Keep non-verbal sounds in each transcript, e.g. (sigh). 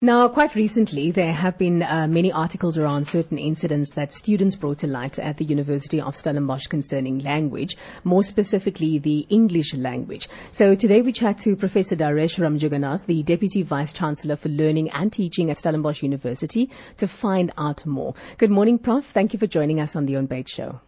Now, quite recently, there have been uh, many articles around certain incidents that students brought to light at the University of Stellenbosch concerning language, more specifically the English language. So today we chat to Professor Daresh Ramjuganath, the Deputy Vice Chancellor for Learning and Teaching at Stellenbosch University, to find out more. Good morning, Prof. Thank you for joining us on the On Bait Show.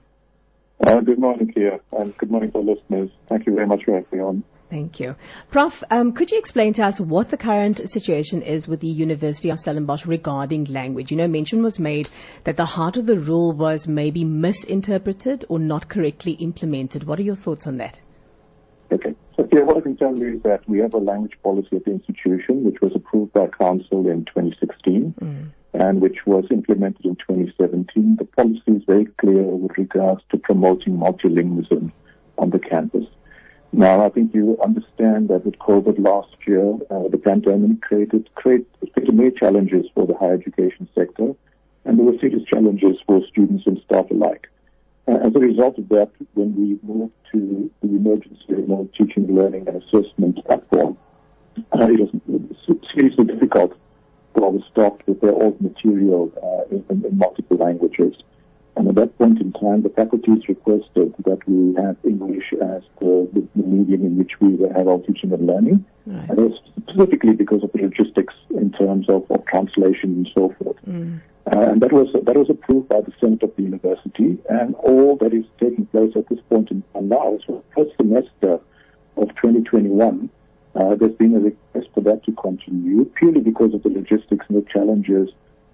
Uh, good morning, Kia, and good morning to listeners. Thank you very much for having me on. Thank you. Prof, um, could you explain to us what the current situation is with the University of Stellenbosch regarding language? You know, mention was made that the heart of the rule was maybe misinterpreted or not correctly implemented. What are your thoughts on that? Okay. So, yeah, what I can tell you is that we have a language policy at the institution which was approved by Council in 2016 mm. and which was implemented in 2017. The policy is very clear with regards to promoting multilingualism on the campus. Now, I think you understand that with COVID last year, uh, the pandemic created, created many challenges for the higher education sector, and there were serious challenges for students and staff alike. Uh, as a result of that, when we moved to the emergency remote teaching, learning, and assessment platform, uh, it was seriously difficult for the staff to prepare all the material uh, in, in multiple languages. And at that point in time, the faculties requested that we have English as the, the, the medium in which we have our teaching and learning, right. and specifically because of the logistics in terms of, of translation and so forth. Mm. Uh, and that was that was approved by the Senate of the university, and all that is taking place at this point in time now is for the first semester of 2021. Uh, there's been a request for that to continue purely because of the logistics and the challenges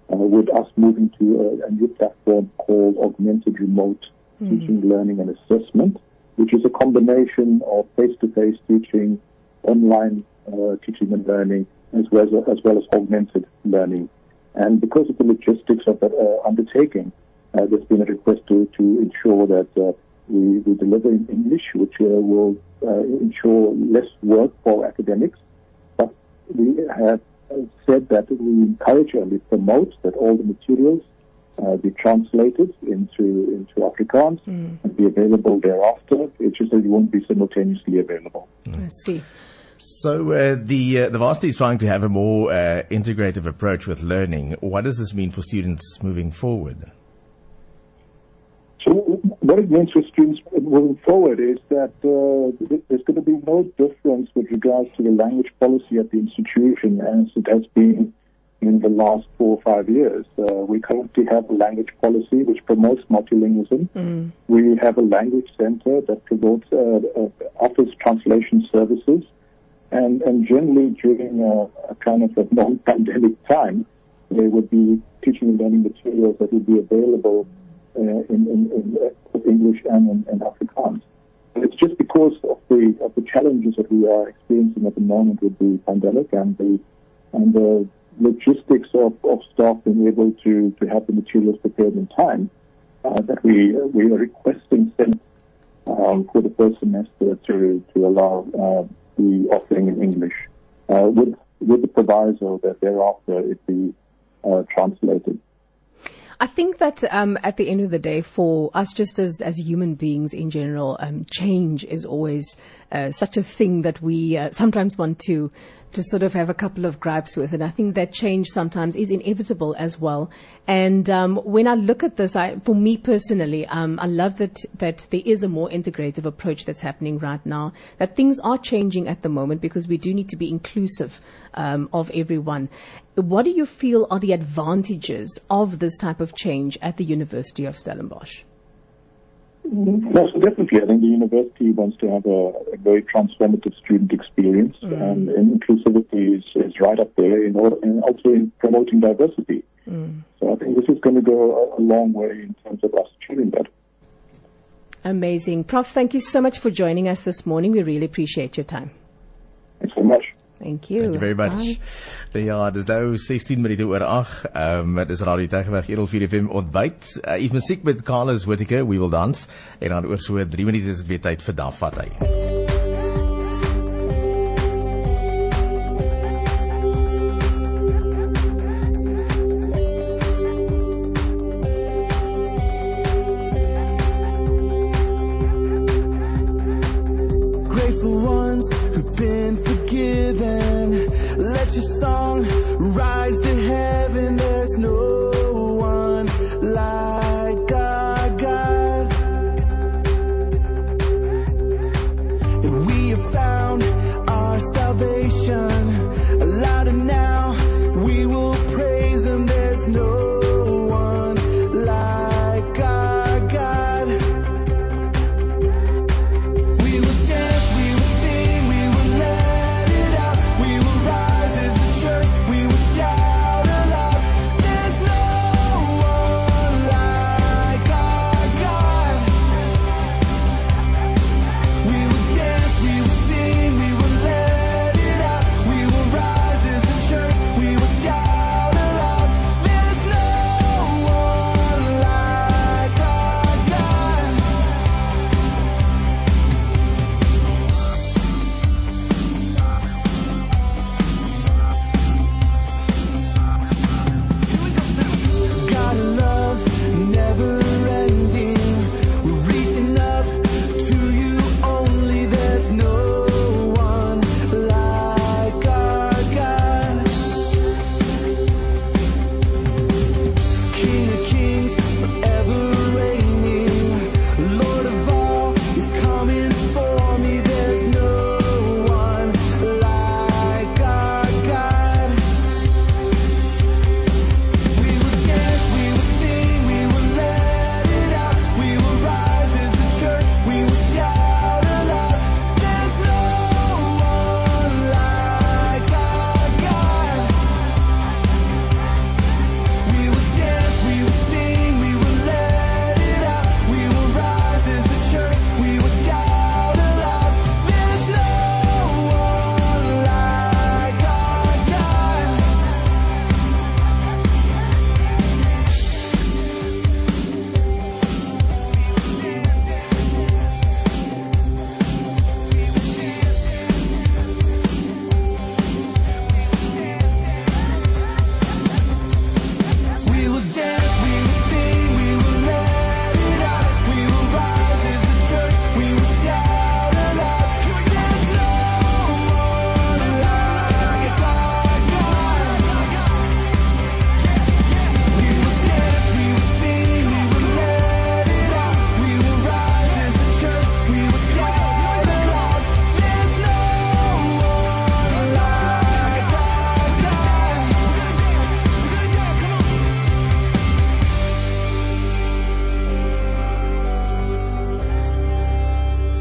with us moving to a, a, new platform called Augmented Remote mm-hmm. Teaching, Learning and Assessment, which is a combination of face-to-face teaching, online uh, teaching and learning, as well as, as well as augmented learning. And because of the logistics of that uh, undertaking, uh, there's been a request to, to ensure that uh, we, we deliver in English, which uh, will ensure less work for academics. But we have said that we encourage and we promote that all the materials uh, be translated into into Afrikaans mm. and be available thereafter. It's just that it won't be simultaneously available. Mm. I see. So uh, the uh, the varsity is trying to have a more uh, integrative approach with learning. What does this mean for students moving forward? What it means for students moving forward is that uh, there's going to be no difference with regards to the language policy at the institution as it has been in the last four or five years. Uh, we currently have a language policy which promotes multilingualism. Mm. We have a language center that promotes, uh, uh offers translation services. And, and generally during a, a kind of a non-pandemic time, there would be teaching and learning materials that would be available uh, in, in, in English and in, in Afrikaans. And it's just because of the of the challenges that we are experiencing at the moment with the pandemic and the and the logistics of, of staff being able to, to have the materials prepared in time uh, that we we are requesting SENT um, for the first semester to to allow uh, the offering in English uh, with with the proviso that thereafter it be uh, translated. I think that um, at the end of the day, for us just as, as human beings in general, um, change is always uh, such a thing that we uh, sometimes want to to sort of have a couple of gripes with. And I think that change sometimes is inevitable as well. And um, when I look at this, I, for me personally, um, I love that that there is a more integrative approach that's happening right now. That things are changing at the moment because we do need to be inclusive um, of everyone. What do you feel are the advantages of this type of change at the University of Stellenbosch? Yes, definitely. I think the university wants to have a, a very transformative student experience, mm. and, and, inclusivity is, is right up there, in order, and also in promoting diversity. Mm. So I think this is going to go a, a long way in terms of us achieving that. Amazing. Prof, thank you so much for joining us this morning. We really appreciate your time. Thank you. Thank you very much. Bye. Ja, dis nou 16 minute oor 8. Ehm um, dis Radio Tegeweg Edel 4 FM ontbyt. Uh, Iets musiek met Carlos Whittaker, We Will Dance. En dan oor so 3 minute is dit weer tyd vir Dafat hy. Your song, rise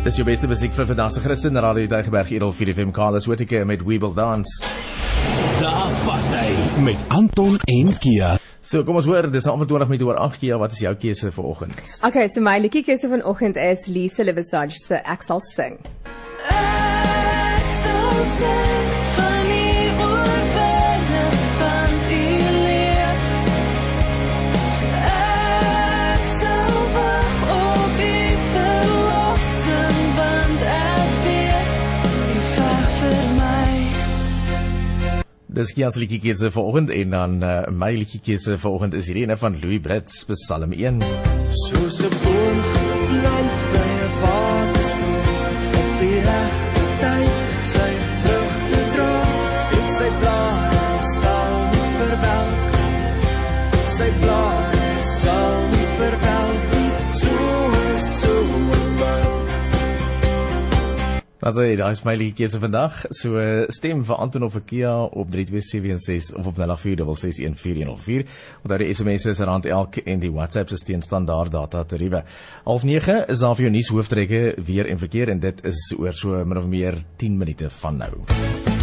Dis jou beste musiek vir vandag se Christen Radio Tygerberg Edelvier FM Carlos Whittaker met We Will Dance. Daarparty met Anton en Kia. So kom ons hoor, dis nou 25 minute oor 8 Kia, wat is jou keuse vir oggend? Okay, so my liedjie keuse vanoggend is Lisa Levisage se Ek sal sing. Ek sal sing. Dis Kias liedjiekeuse vanoggend en dan eh, uh, my liedjiekeuse vanoggend is hierdie een van Louis Brits, Psalm 1. Soos 'n Ons sê daai smiley kies vandag. So eh, stem vir Anton of vir Kia op 3276 of op 0846614104. Onthou die SMS is rand elk en die WhatsApp se teen standaard data tariewe. Half 9 is daar vir jou nuus hooftrekke weer en verkeer en dit is oor so min of meer 10 minute van nou.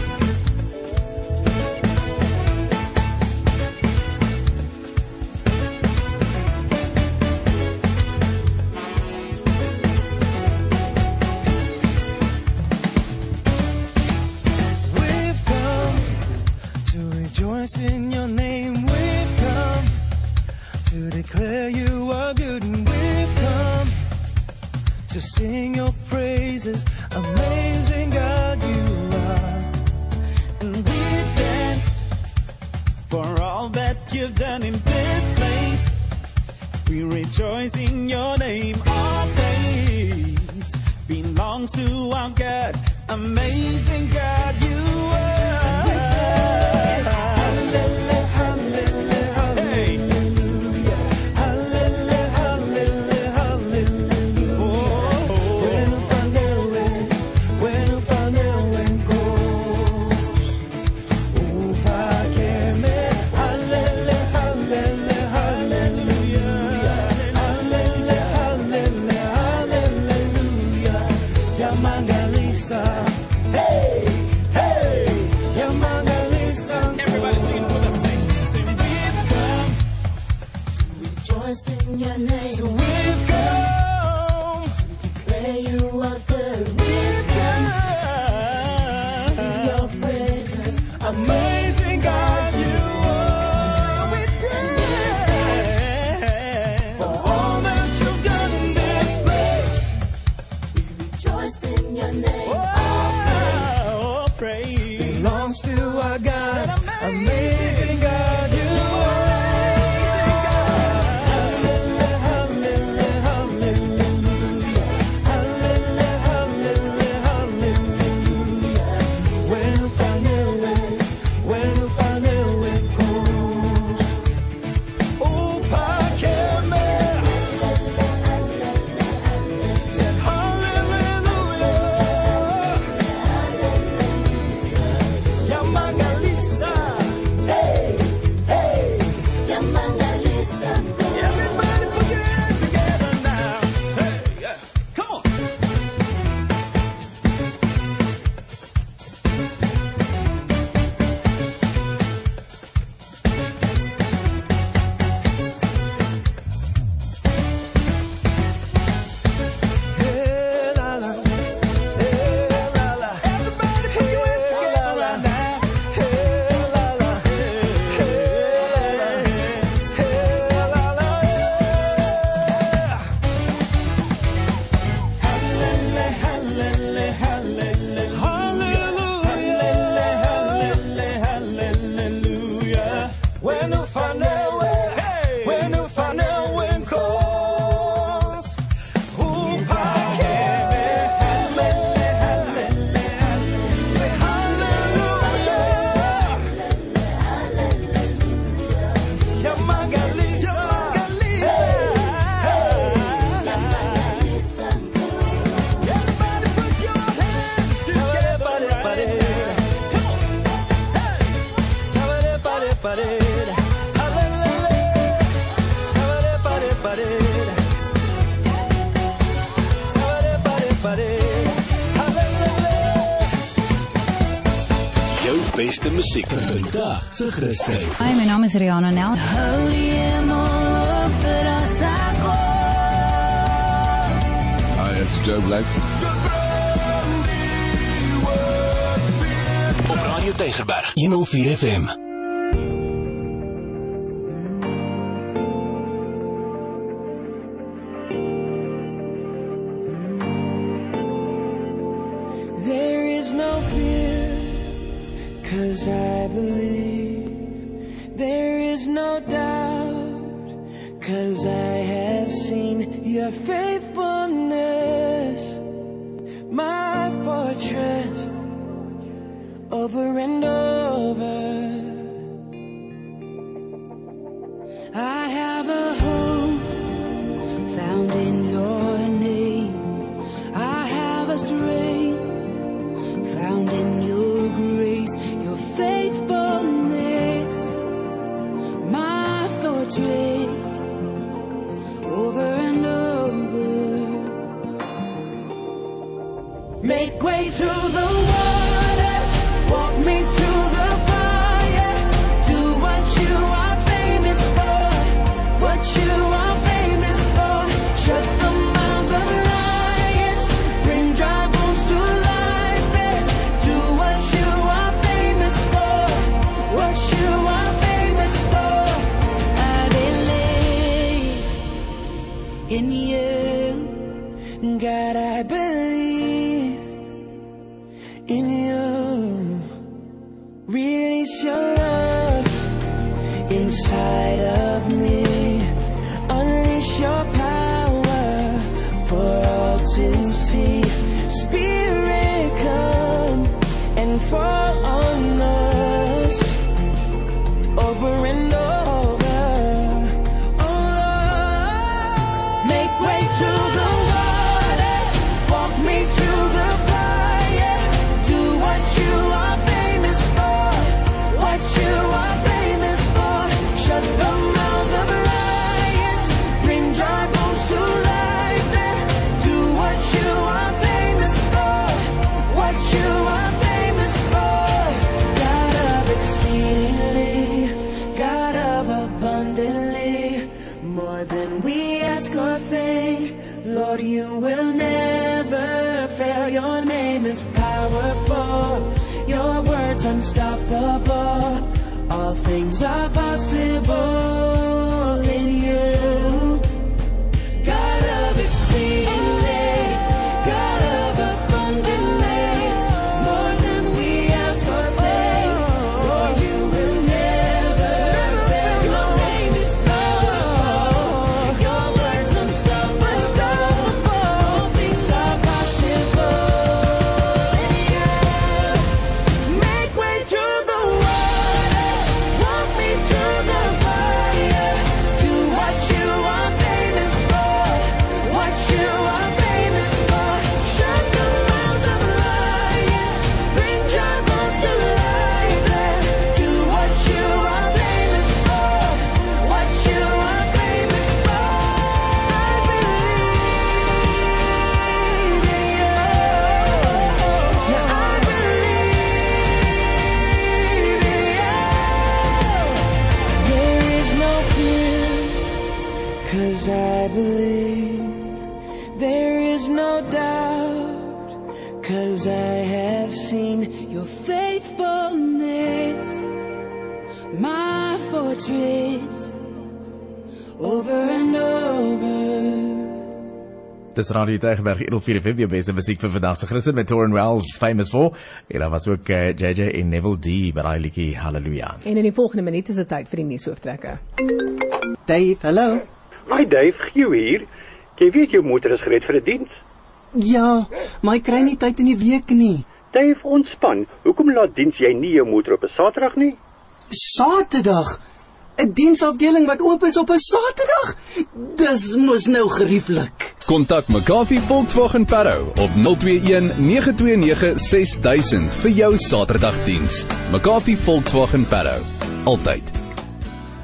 se Christus. Hi, my naam is Rihanna Nel. Hou hom op vir as ek Hi, it's Joe Black. Op Radio Tygerberg 104 FM. faithfulness, my fortress, over and over. Dis Radio Tygerberg 104 FM die beste musiek vir vandag se Christen met Torren Wells famous for. En daar was ook eh, uh, JJ en Neville D by daai liedjie Hallelujah. En in die volgende minuut is dit tyd vir die nuushooftrekke. Dave, hallo. My Dave, Gieu hier. Jy weet jou motor is gereed vir 'n die diens. Ja, maar ek kry nie tyd in die week nie styf ontspan. Hoekom laat diens jy nie jou motor op 'n Saterdag nie? Saterdag. 'n Diensafdeling wat oop is op 'n Saterdag. Dis mos nou gerieflik. Kontak McGaffey Volkswagen Parow op 021 929 6000 vir jou Saterdagdiens. McGaffey Volkswagen Parow. Altyd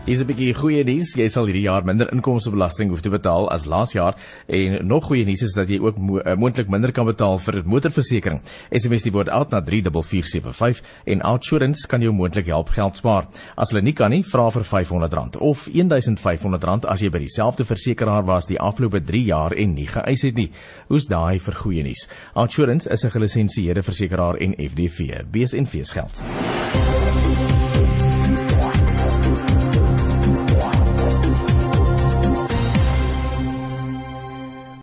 Hier's 'n bietjie goeie nuus. Jy sal hierdie jaar minder inkomstebelasting hoef te betaal as laas jaar en nog goeie nuus is dat jy ook mo uh, moontlik minder kan betaal vir motorversekering. SMS die woord oud na 34475 en Outsurance kan jou moontlik help geld spaar. As hulle nie kan nie, vra vir R500 of R1500 as jy by dieselfde versekeraar was die afgelope 3 jaar en nie geëis het nie. Hoe's daai vir goeie nuus? Outsurance is 'n gelisensieerde versekeraar en FDV. BSNV se geld.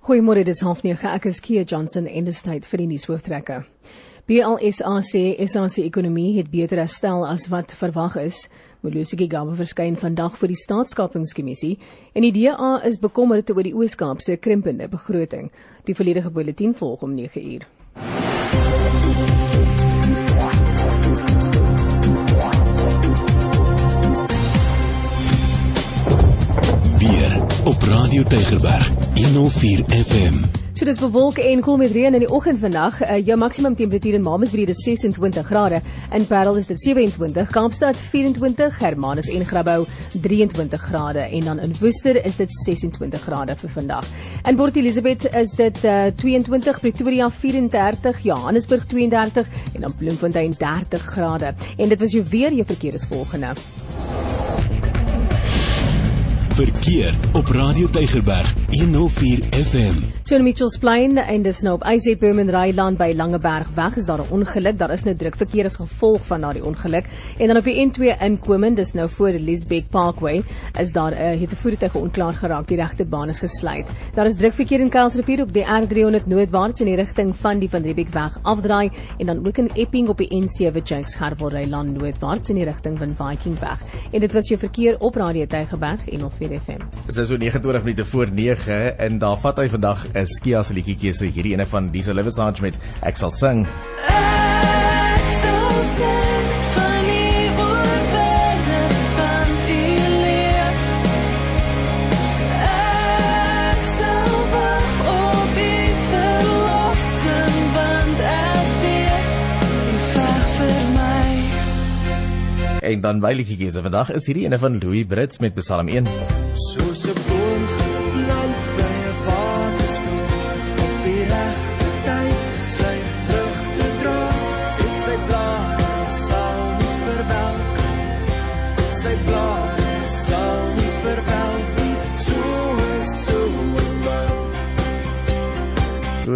Goeiemôre, dis 09:30. Ek is Kia Johnson en dis tyd vir die nuushooftrekke. BLSA sê SA se ekonomie het beter herstel as wat verwag is. Molusi Gigaba verskyn vandag voor die staatskapingskommissie en die DA is bekommerd oor die Oos-Kaap se krimpende begroting. Die volledige bulletin volg om 9uur. Op Radio Tygerberg 104 FM. So dis bewolk en koel met reën in die oggend vandag. Uh, jou maksimum temperatuur in Mamasbrede is 26 grade. In Parel is dit 27, Kaapstad 24, Hermanus en Grabouw 23 grade en dan in Woester is dit 26 grade vir vandag. In Port Elizabeth is dit uh, 22, Pretoria 34, Johannesburg 32 en dan Bloemfontein 30 grade. En dit was jou weer jou verkeer is volgende. Verkeer op Radio Tygerberg 104 FM. So in Mitchells Plain en dis nou op Eiseberm en Ryland by Langeberg weg is daar 'n ongeluk. Daar is nou druk verkeer as gevolg van daardie ongeluk. En dan op die N2 inkomend, dis nou voor die Liesbeck Parkway, is daar 'n uh, het 'n voertuig onklaar geraak. Die regte baan is gesluit. Daar is druk verkeer in Kuilsrivier op die R300 noordwaarts in die rigting van die Van Riebeekweg afdraai en dan ook in Epping op die N7 Jakes Gerwel Ryland noordwaarts in die rigting van Vikingweg. En dit was jou verkeer op Radio Tygerberg 104 Groot FM. Dis nou so 29 minute voor 9 en daar vat hy vandag 'n Skia se liedjie keuse hierdie ene van Disa Livesange met Ek sal sing. Ek sal sing. en dan my liedjie keuse vandag is hierdie ene van Louis Brits met Psalm 1. So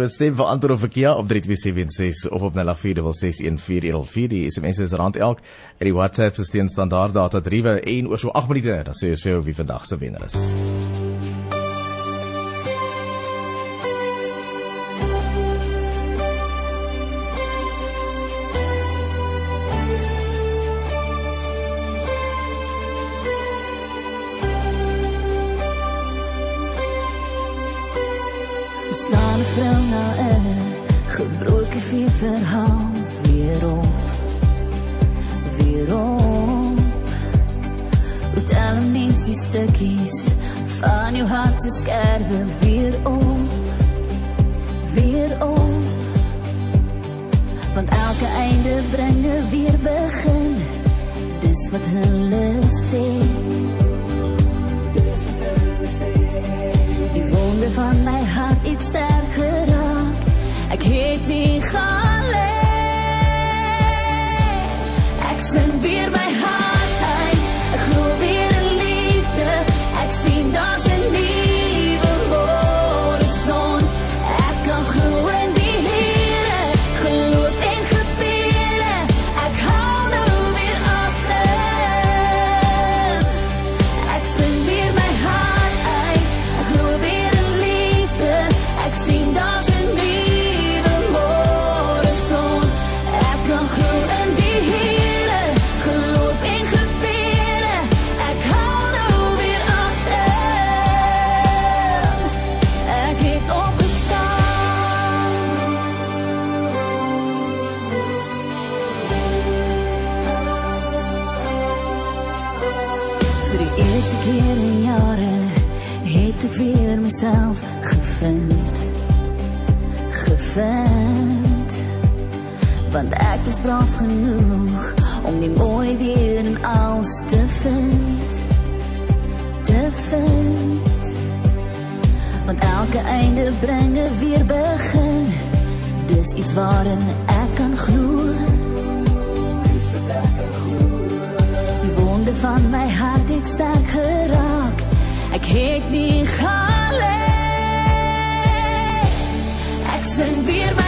So stem vir antwoord of verkeer op 3276 of op 08461414 die SMS is rand elk en die WhatsApp se steen standaard data driewe en oor so 8 minute dan sê ons vir jou wie vandag se wenner is. verhaal weer op, weer op. Doet die stukjes van je hart te scherven weer om weer op. Want elke einde brengen weer begin, dus wat hulle sê. Die wonden van mijn hart iets sterker. Ek het nie gaan lê. Ek sing weer my hart braaf genoeg om die mooie weer en alles te vinden, te vinden. Want elke einde brengen weer begin, dus iets waarin ik kan gloeien. Die wonde van mijn hart ik sterk geraak, Ik heet niet alleen. Ik zing weer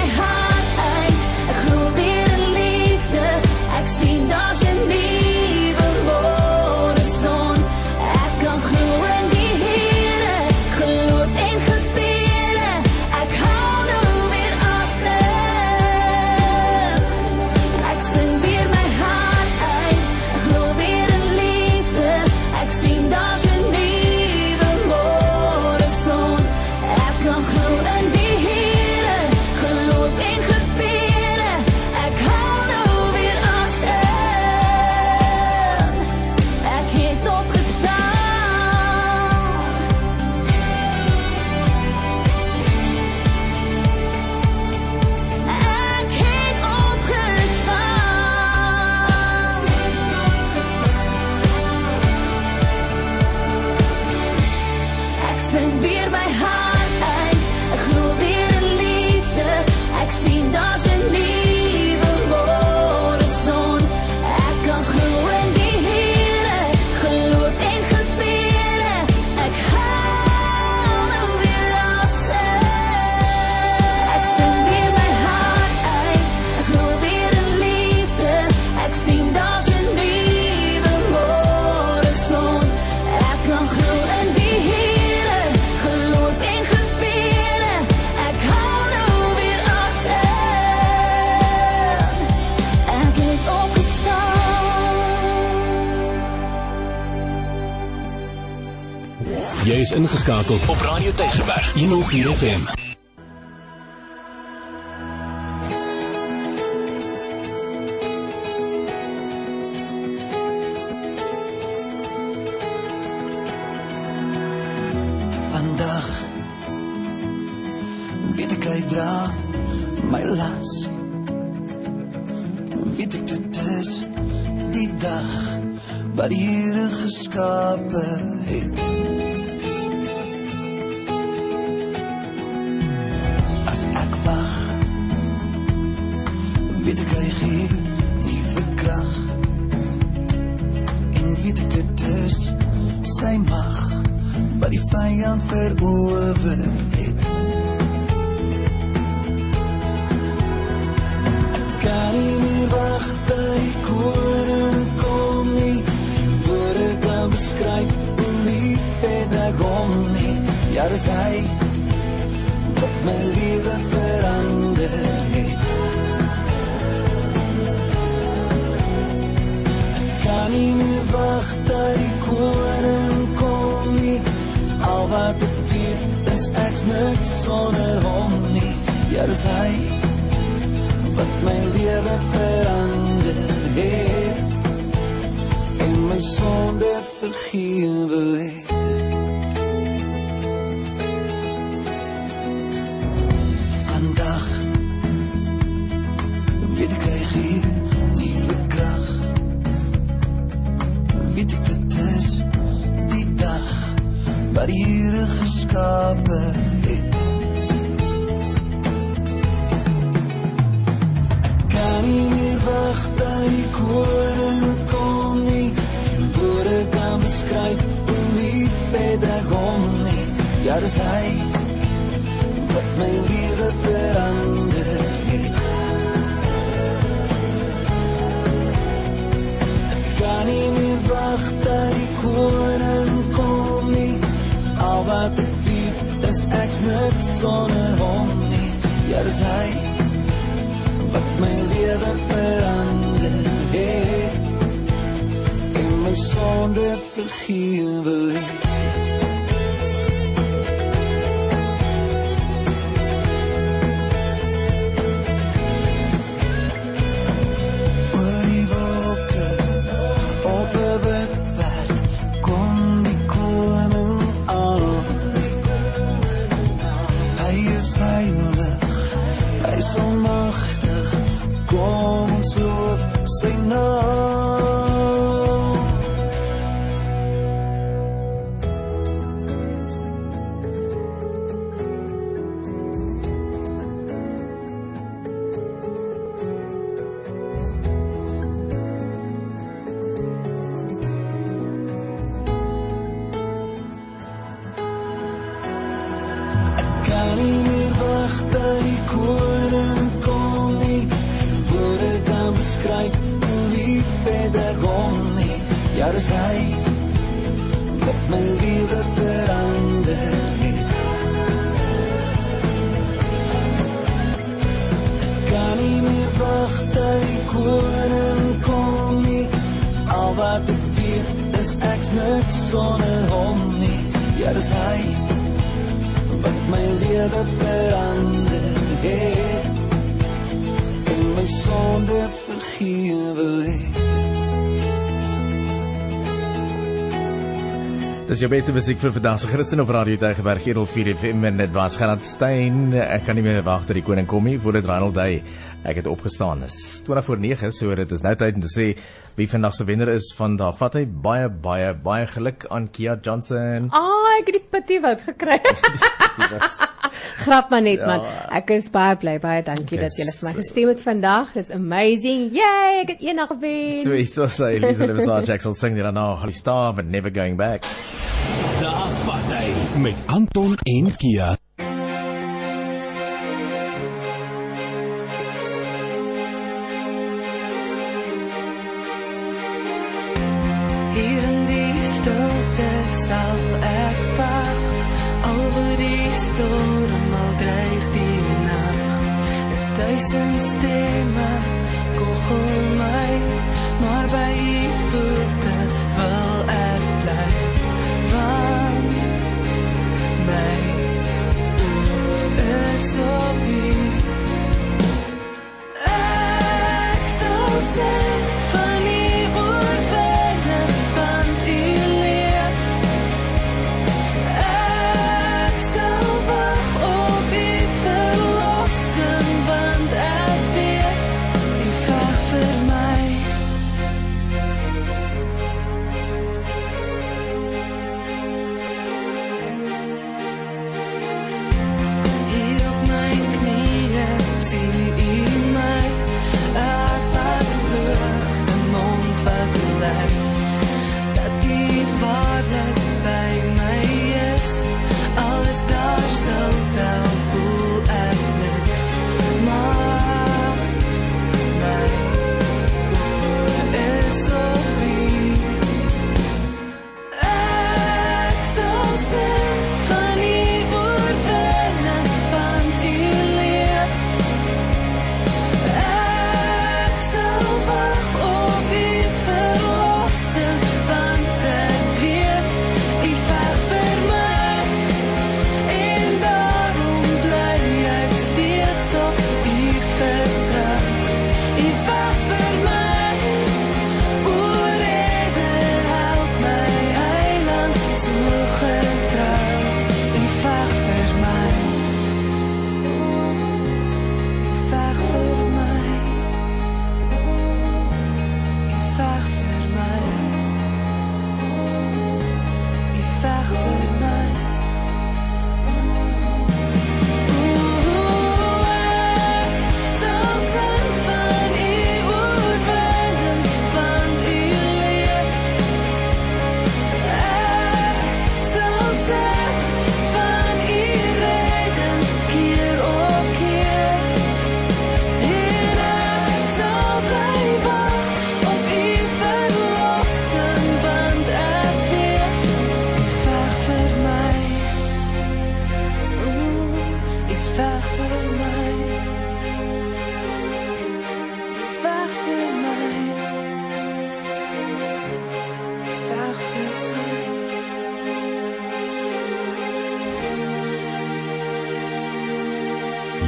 Jy is ingeskakel op Radio Tygerberg 104 jou beste musiek vir vandag se Christen op Radio Tygerberg 104 FM en dit was Gerard Stein. Ek kan nie meer wag dat die koning kom nie voor dit Ronald Day. Ek het opgestaan. Dis 20 voor 9, so dit is nou tyd om te sê wie vandag se wenner is van daar. Vat hy baie baie baie geluk aan Kia Johnson. Ah, ek het die pitty wat gekry. (laughs) Grap maar net Ja. man. Ek is baie bly, baie dankie Ek dat julle is- vir my gestem het vandag. Dis amazing. Yay, ek het eendag gewen. So so sê Elisa Lewisar Jackson sing dit nou. Holy star but never going back. Hy met Anton en Kia. Hier in die stilte sal ek wag. Al oor die storm al dreig die nacht. Duisend stemme kochel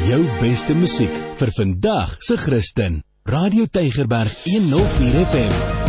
Jou beste musiek vir vandag se Christen. Radio Tygerberg 104 FM.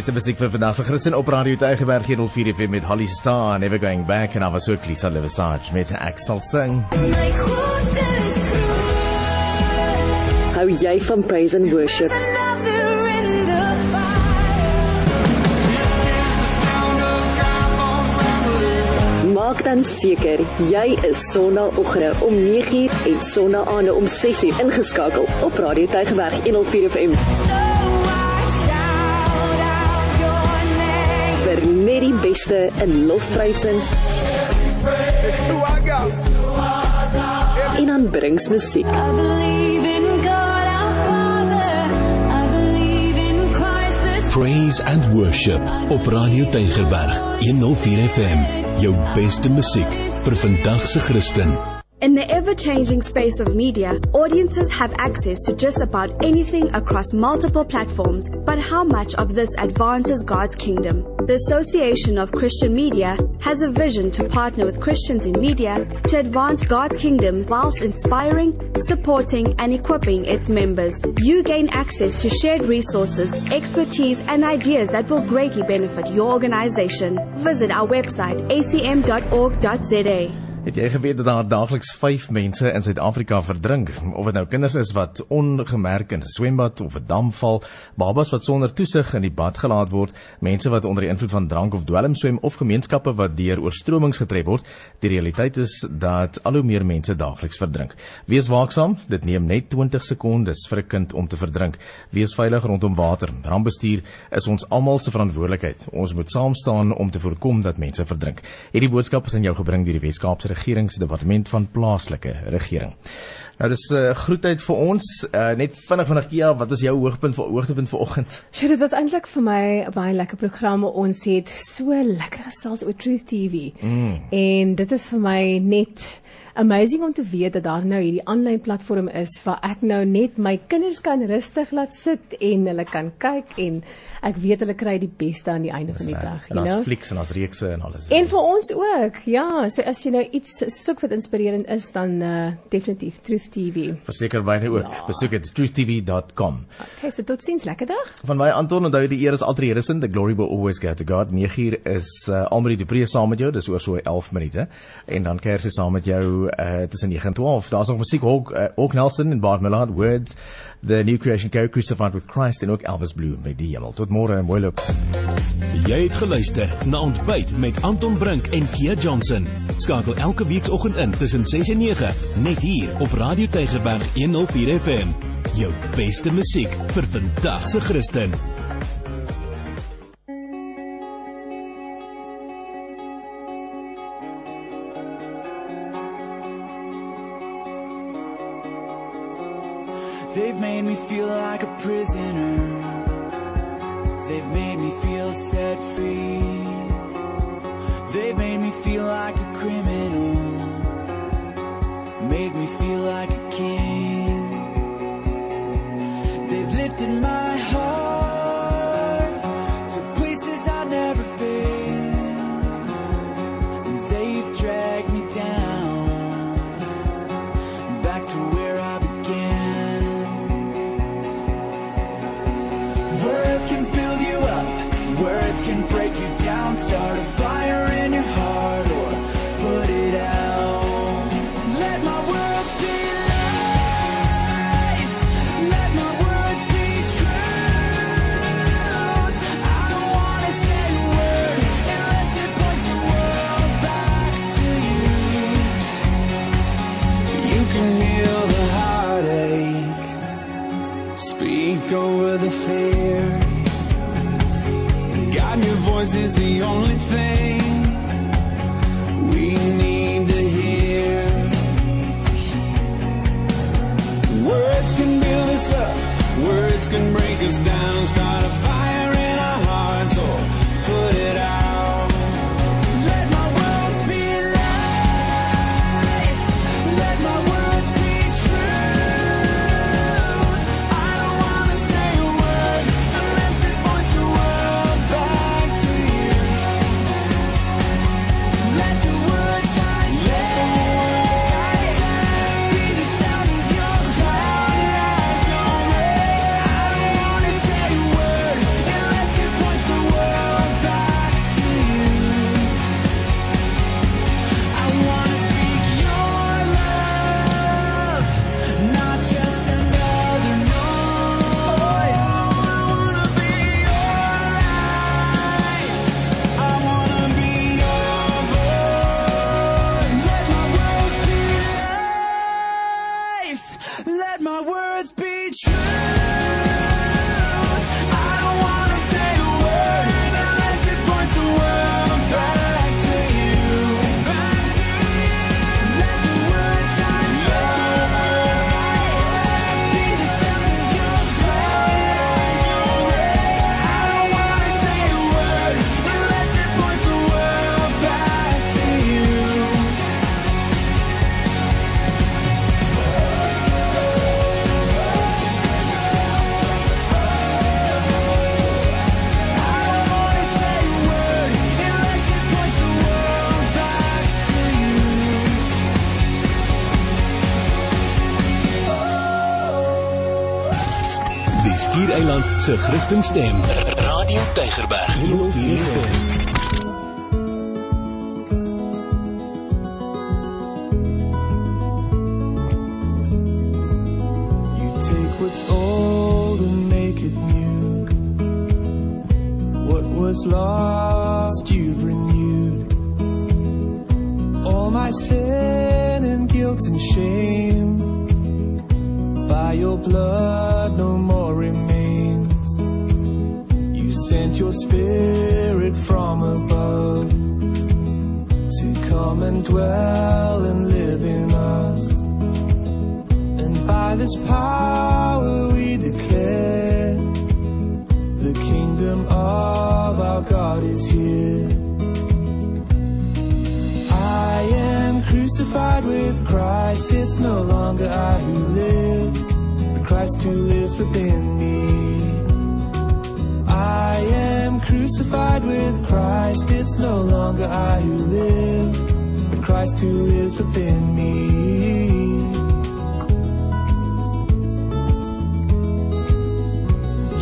Beste musiek vir vandag se Christen op Radio Tygerberg 104 FM met Holly Star Never Going Back en was ook Lisa Levisage met Axel Sing. My God is groot. Hou jy van praise and worship? Maak dan seker jy is Sondagoggende om 9uur en Sondaande om 6uur ingeskakel op Radio Tygerberg 104 FM. Net die beste in lofprysing en aanbringingsmusiek. I believe in the Praise and Worship op Radio Tygerberg 104 FM. Jou beste musiek vir vandag se Christen. In the ever changing space of media, audiences have access to just about anything across multiple platforms. But how much of this advances God's kingdom? The Association of Christian Media has a vision to partner with Christians in media to advance God's kingdom whilst inspiring, supporting, and equipping its members. You gain access to shared resources, expertise, and ideas that will greatly benefit your organization. Visit our website acm.org.za. Het jy geweet dat daar daagliks 5 mense in Suid-Afrika verdrink? Of dit nou kinders is wat ongemerk in 'n swembad of 'n dam val, babas wat sonder toesig in die bad gelaat word, mense wat onder die invloed van drank of dwelm swem of gemeenskappe wat deur oorstromings getref word. Die realiteit is dat al hoe meer mense daagliks verdrink. Wees waaksaam, dit neem net 20 sekondes vir 'n kind om te verdrink. Wees veilig rondom water. Rampbestuur is ons almal se verantwoordelikheid. Ons moet saam staan om te voorkom dat mense verdrink. Hierdie boodskap is aan jou gebring deur die Weskaapse Regeringsdepartement van Plaaslike Regering. Nou dis 'n uh, groetheid vir ons. Uh, net vinnig vinnig Kia, wat is jou hoogtepunt vir hoogtepunt vanoggend? Sjoe, dit was eintlik vir my 'n baie lekker program. Ons het so lekker gesels oor Truth TV. Mm. En dit is vir my net amazing om te weet dat daar nou hierdie aanlyn platform is waar ek nou net my kinders kan rustig laat sit en hulle kan kyk en ek weet hulle kry die beste aan die einde van die dag, En you know. daar's flieks en daar's reekse en alles. En vir ons ook. Ja, so as jy nou iets soek wat inspirerend is, dan uh, definitief Truth TV. Verseker wyne ook. Ja. Besoek dit truthtv.com. Okay, so totsiens, lekker dag. Van my Anton, onthou die eer is altyd die Here se. The glory will always go to God. 9uur is uh, Almarie de Pre saam met jou. Dis oor so 11 minute. En dan kers sy saam met jou uh, tussen 9 en 12. Daar's nog musiek Hawk uh, Hawk Nelson en Bart Millard Words. The New Creation Co Crucified with Christ en ook Elvis Blue met die hemel. Tot môre mooi loop. Jy het geluister na Ontbyt met Anton Brink en Kia Johnson. Skakel elke weekoggend in tussen 6 en 9 net hier op Radio Tygerberg 104 FM. Jou beste musiek vir vandag se Christen. They've made me feel like a prisoner. They've made me feel set free. They've made me feel like a criminal. Made me feel like a king. They've lifted my heart se Christen stem. Radio Tygerberg 104 You take what's old and make it new. What was lost, you've renewed. All my sin and guilt and shame. By your blood, no more your spirit from above to come and dwell and live in us. And by this power we declare the kingdom of our God is here. I am crucified with Christ, it's no longer I who live, but Christ who lives within me. I am crucified with Christ, it's no longer I who live, but Christ who lives within me.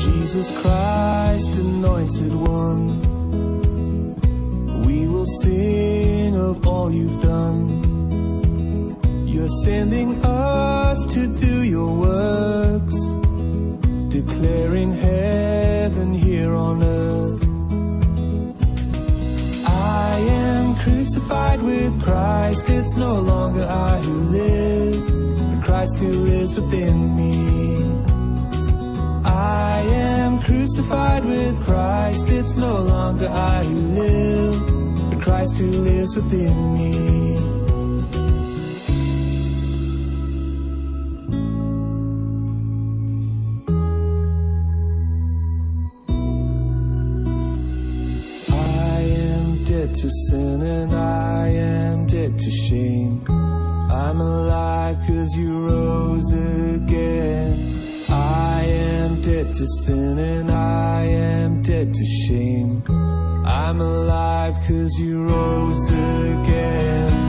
Jesus Christ, anointed one. We will sing of all you've done. You're sending us to do your works, declaring heaven here on earth. Crucified with Christ, it's no longer I who live, but Christ who lives within me. I am crucified with Christ, it's no longer I who live, but Christ who lives within me. To sin and I am dead to shame. I'm alive cause you rose again. I am dead to sin and I am dead to shame. I'm alive cause you rose again.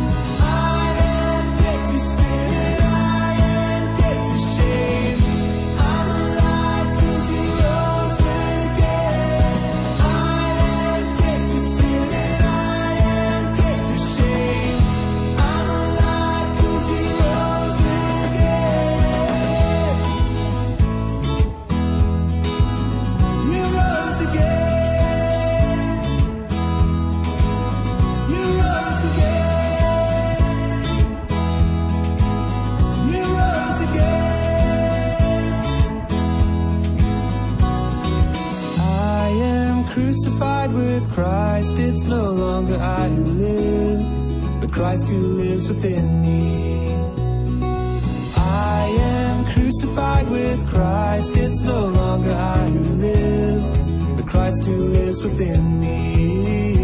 With Christ. It's no longer I who live, but Christ who lives within me. I am crucified with Christ. It's no longer I who live, but Christ who lives within me.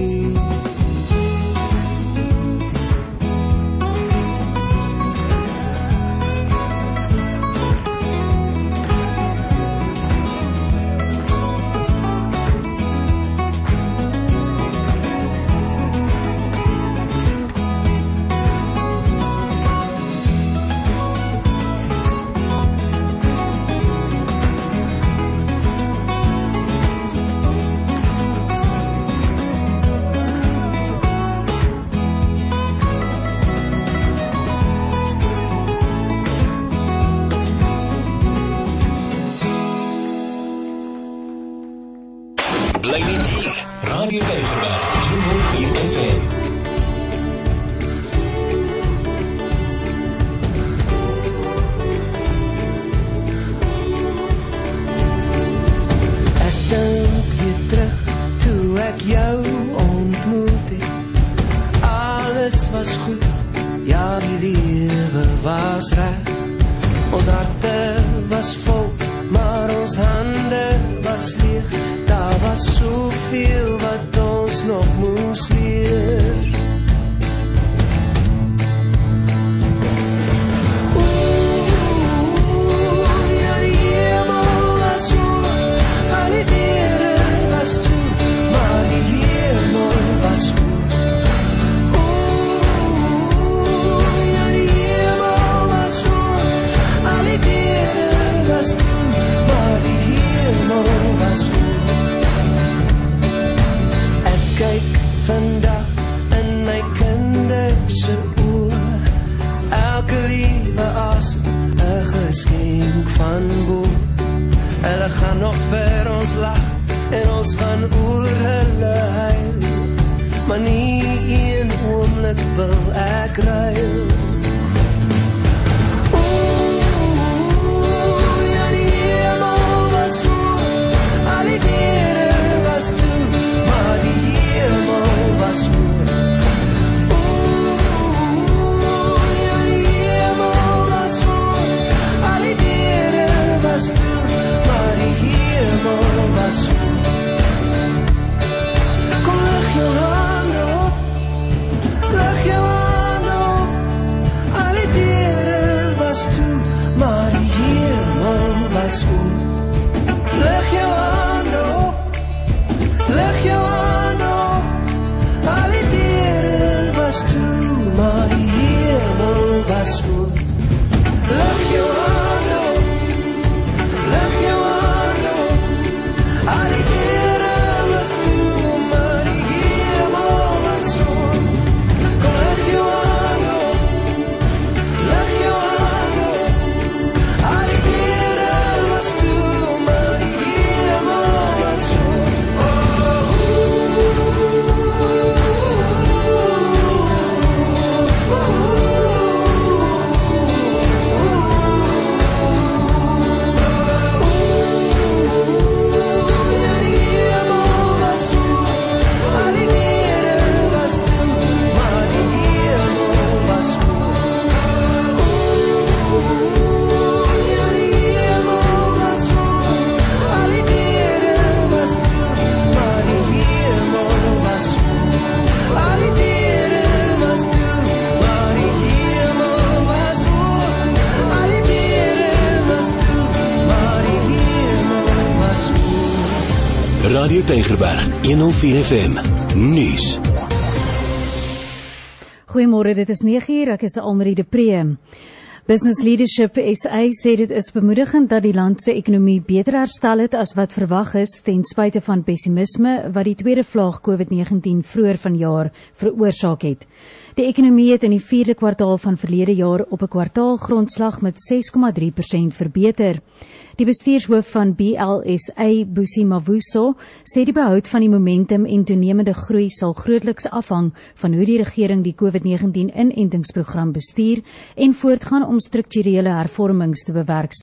Tygerberg 104 FM nuus. Goeiemôre, dit is 9uur. Ek is Almarie de Preem. Business Leadership SA sê dit is bemoedigend dat die land se ekonomie beter herstel het as wat verwag is ten spyte van pessimisme wat die tweede vlaag COVID-19 vroeër vanjaar veroorsaak het. Die ekonomie het in die 4de kwartaal van verlede jaar op 'n kwartaalgrondslag met 6,3% verbeter. Die bestuurshoof van BLSA, Busi Mavuso, sê die behoud van die momentum en toenemende groei sal grootliks afhang van hoe die regering die COVID-19 inentingsprogram bestuur en voortgaan om strukturele hervormings te bewerkstellig.